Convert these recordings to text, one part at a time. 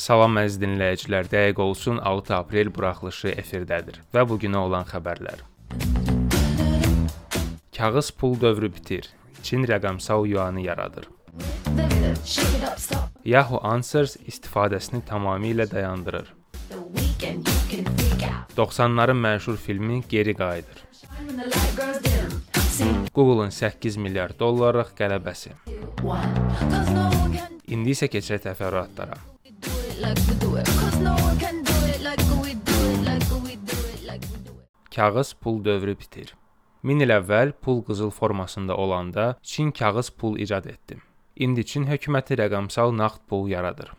Salam əziz dinləyicilər, dəqiq olsun 6 aprel buraxılışı efirdədir və bu günə olan xəbərlər. Kağız pul dövrü bitir. Çin rəqəmsal yuanı yaradır. Yahoo Answers istifadəsini tamamilə dayandırır. 90-ların məşhur filmi geri qayıdır. Google-un 8 milyard dollarlıq qələbəsi. İndi isə keçək təfərrüatlara. Kağız pul dövrü bitir. Min il əvvəl pul qızıl formasında olanda Çin kağız pul icad etdi. İndi Çin hökuməti rəqəmsal nağd pul yaradır.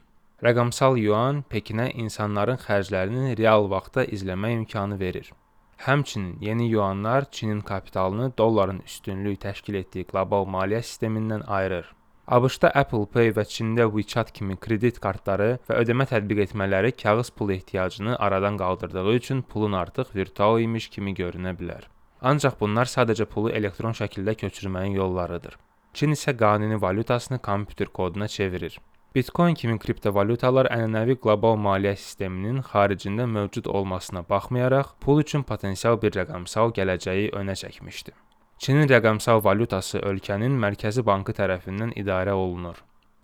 Rəqəmsal yuan Pekinə insanların xərclərini real vaxtda izləmə imkanı verir. Həmçinin yeni yuanlar Çinin kapitalını dolların üstünlük təşkil etdiyi qlobal maliyyə sistemindən ayırır. ABŞ-da Apple Pay və Çində WeChat kimi kredit kartları və ödəmə tətbiq etmələri kağız pul ehtiyacını aradan qaldırdığı üçün pulun artıq virtual imiş kimi görünə bilər. Ancaq bunlar sadəcə pulu elektron şəkildə köçürməyin yollarıdır. Çin isə qanuni valyutasını kompüter koduna çevirir. Bitcoin kimi kriptovalyutalar ənənəvi qlobal maliyyə sisteminin xaricində mövcud olmasına baxmayaraq, pul üçün potensial bir rəqəmsal gələcəyi önə çəkmişdi. Çinin rəqəmsal valyutası ölkənin mərkəzi bankı tərəfindən idarə olunur.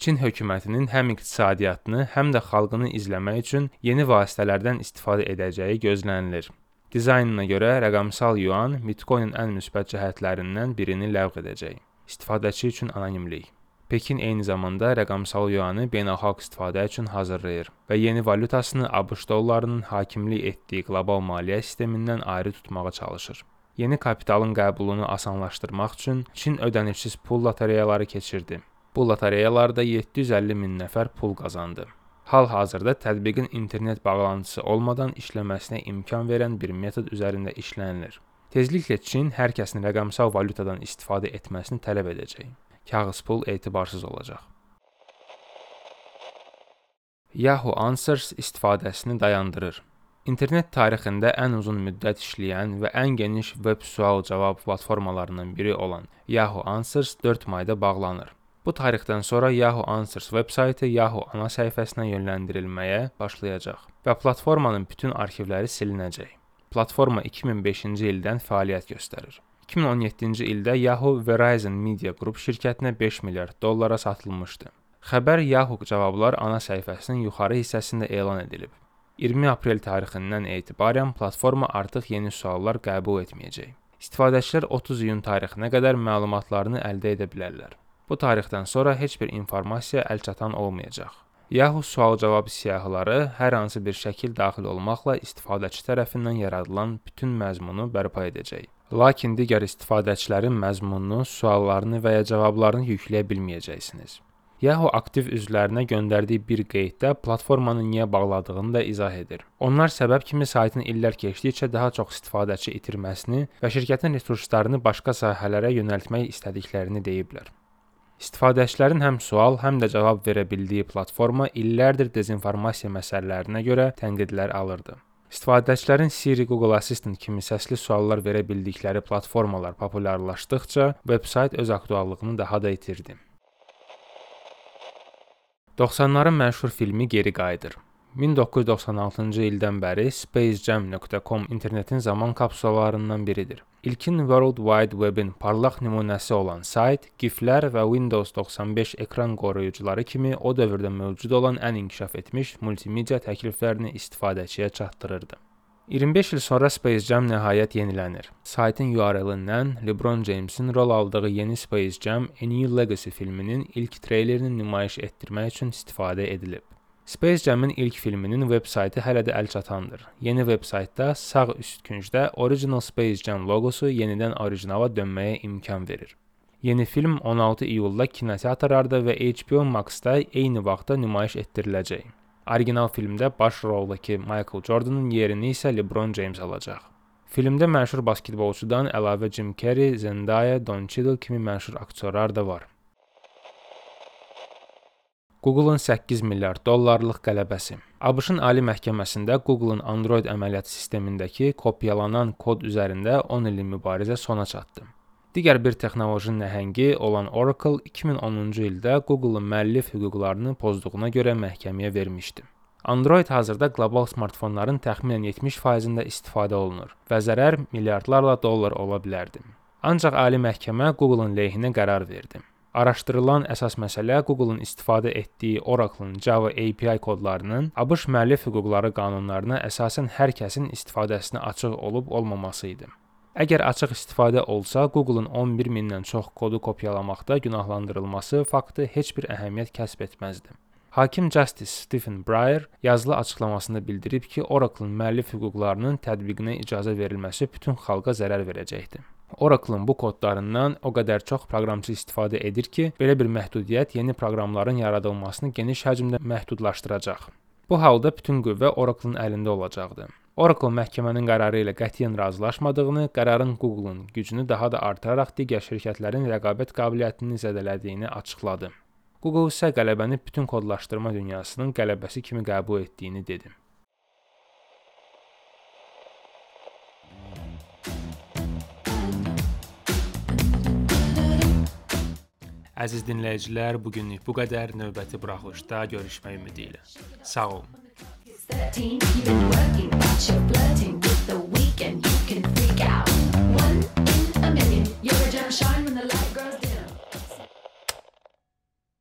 Çin hökumətinin həm iqtisadiyyatını, həm də xalqını izləmək üçün yeni vasitələrdən istifadə edəcəyi gözlənilir. Dizaynına görə rəqəmsal yuan Bitcoin-in ən müsbət cəhətlərindən birini ləğv edəcək. İstifadəçi üçün anonimlik. Pekin eyni zamanda rəqəmsal yuanı beynəlxalq istifadə üçün hazırlayır və yeni valyutasını ABŞ dollarının hakimlik etdiyi qlobal maliyyə sistemindən ayrı tutmağa çalışır. Yeni kapitalın qəbulunu asanlaşdırmaq üçün Çin ödənişsiz pul lotereyaları keçirdi. Bu lotereyalarda 750 min nəfər pul qazandı. Hal-hazırda tətbiqin internet bağlantısı olmadan işləməsinə imkan verən bir metod üzərində işlənilir. Tezliklə Çin hər kəsin rəqəmsal valyutadan istifadə etməsini tələb edəcək. Kağız pul etibarsız olacaq. Yahoo Answers istifadəsini dayandırır. İnternet tarixində ən uzun müddət işləyən və ən geniş veb sual-cavab platformalarından biri olan Yahoo Answers 4 mayda bağlanır. Bu tarixdən sonra Yahoo Answers veb-saytı Yahoo ana səhifəsinə yönləndirilməyə başlayacaq və platformanın bütün arxivləri silinəcək. Platforma 2005-ci ildən fəaliyyət göstərir. 2017-ci ildə Yahoo Verizon Media Group şirkətinə 5 milyard dollara satılmışdı. Xəbər Yahoo cavablar ana səhifəsinin yuxarı hissəsində elan edilib. 20 aprel tarixindən etibarən platforma artıq yeni suallar qəbul etməyəcək. İstifadəçilər 30 iyun tarixinə qədər məlumatlarını əldə edə bilərlər. Bu tarixdən sonra heç bir informasiya əlçatan olmayacaq. Yahoo sual-cavab siyahıları hər hansı bir şəkil daxil olmaqla istifadəçi tərəfindən yaradılan bütün məzmunu bərpa edəcək. Lakin digər istifadəçilərin məzmununu, suallarını və ya cavablarını yükləyə bilməyəcəksiniz. Yahoo aktiv üzvlərinə göndərdiyi bir qeyddə platformanı niyə bağladığını da izah edir. Onlar səbəb kimi saytın illər keçdikcə daha çox istifadəçi itirməsini və şirkətin resurslarını başqa sahələrə yönəltmək istədiklərini deyiblər. İstifadəçilərin həm sual, həm də cavab verə bildiyi platforma illərdir dezinformasiya məsələlərinə görə tənqidlər alırdı. İstifadəçilərin Siri, Google Assistant kimi səsli suallar verə bildikləri platformalar populyarlaşdıqca, veb-sayt öz aktuallığını daha da itirdi. 90-ların məşhur filmi geri qayıdır. 1996-cı ildən bəri spacejam.com internetin zaman kapsulalarından biridir. İlkin World Wide Web-in parlaq nümunəsi olan sayt GIF-lər və Windows 95 ekran qoruyucuları kimi o dövrdə mövcud olan ən inkişaf etmiş multimedia təkliflərini istifadəçiyə çatdırırdı. 25 il sonra Space Jam nəhayət yenilənir. Saytın URL-indən LeBron James-in rol aldığı yeni Space Jam: A New Legacy filminin ilk treylerini nümayiş etdirmək üçün istifadə edilib. Space Jam-in ilk filminin veb-saytı hələ də əlçatandır. Yeni veb-saytda sağ üst küncdə Original Space Jam loqosu yenidən orijinala dönməyə imkan verir. Yeni film 16 iyulda kinoteatrlarda və HBO Max-da eyni vaxtda nümayiş etdiriləcək. Orijinal filmdə baş roldakı Michael Jordanın yerini isə LeBron James alacaq. Filmdə məşhur basketbolçudan əlavə Jim Carrey, Zendaya, Don Cheadle kimi məşhur aktyorlar da var. Google-un 8 milyard dollarlıq qələbəsi. ABŞ-ın Ali Məhkəməsində Google-un Android əməliyyat sistemindəki kopyalanan kod üzərində 10 illik mübarizə sona çatdı. Digər bir texnoloji nəhəngi olan Oracle 2010-cu ildə Google-un müəllif hüquqlarını pozduğuna görə məhkəməyə vermişdi. Android hazırda qlobal smartfonların təxminən 70%-də istifadə olunur və zərər milyardlarla dollar ola bilərdi. Ancaq ali məhkəmə Google-un leyhinə qərar verdi. Araşdırılan əsas məsələ Google-un istifadə etdiyi Oracle-ın Java API kodlarının ABŞ müəllif hüquqları qanunlarına əsasən hər kəsin istifadəsinə açıq olub-olmaması idi. Əgər açıq istifadə olsa, Google-un 11 mindən çox kodu kopyalamaqda günahlandırılması faktı heç bir əhəmiyyət kəsb etməzdi. Hakim Justice Stephen Breyer yazılı açıqlamasında bildirib ki, Oracle-ın müəllif hüquqlarının tətbiqinə icazə verilməsi bütün xalqa zərər verəcəkdir. Oracle-ın bu kodlarından o qədər çox proqramçı istifadə edir ki, belə bir məhdudiyyət yeni proqramların yaradılmasını geniş həcmdə məhdudlaşdıracaq. Bu halda bütün qüvvə Oracle-ın əlində olacaqdı. Oracle məhkəmənin qərarı ilə qətiyyən razılaşmadığını, qərarın Google-un gücünü daha da artıraraq digər şirkətlərin rəqabət qabiliyyətini zədələdiyini açıqladı. Google isə qələbəni bütün kodlaşdırma dünyasının qələbəsi kimi qəbul etdiyini dedi. Əziz dinləyicilər, bu günlük bu qədər. Növbəti buraxılışda görüşmək ümidi ilə. Sağ olun. 13, you've been working, but you're flirting.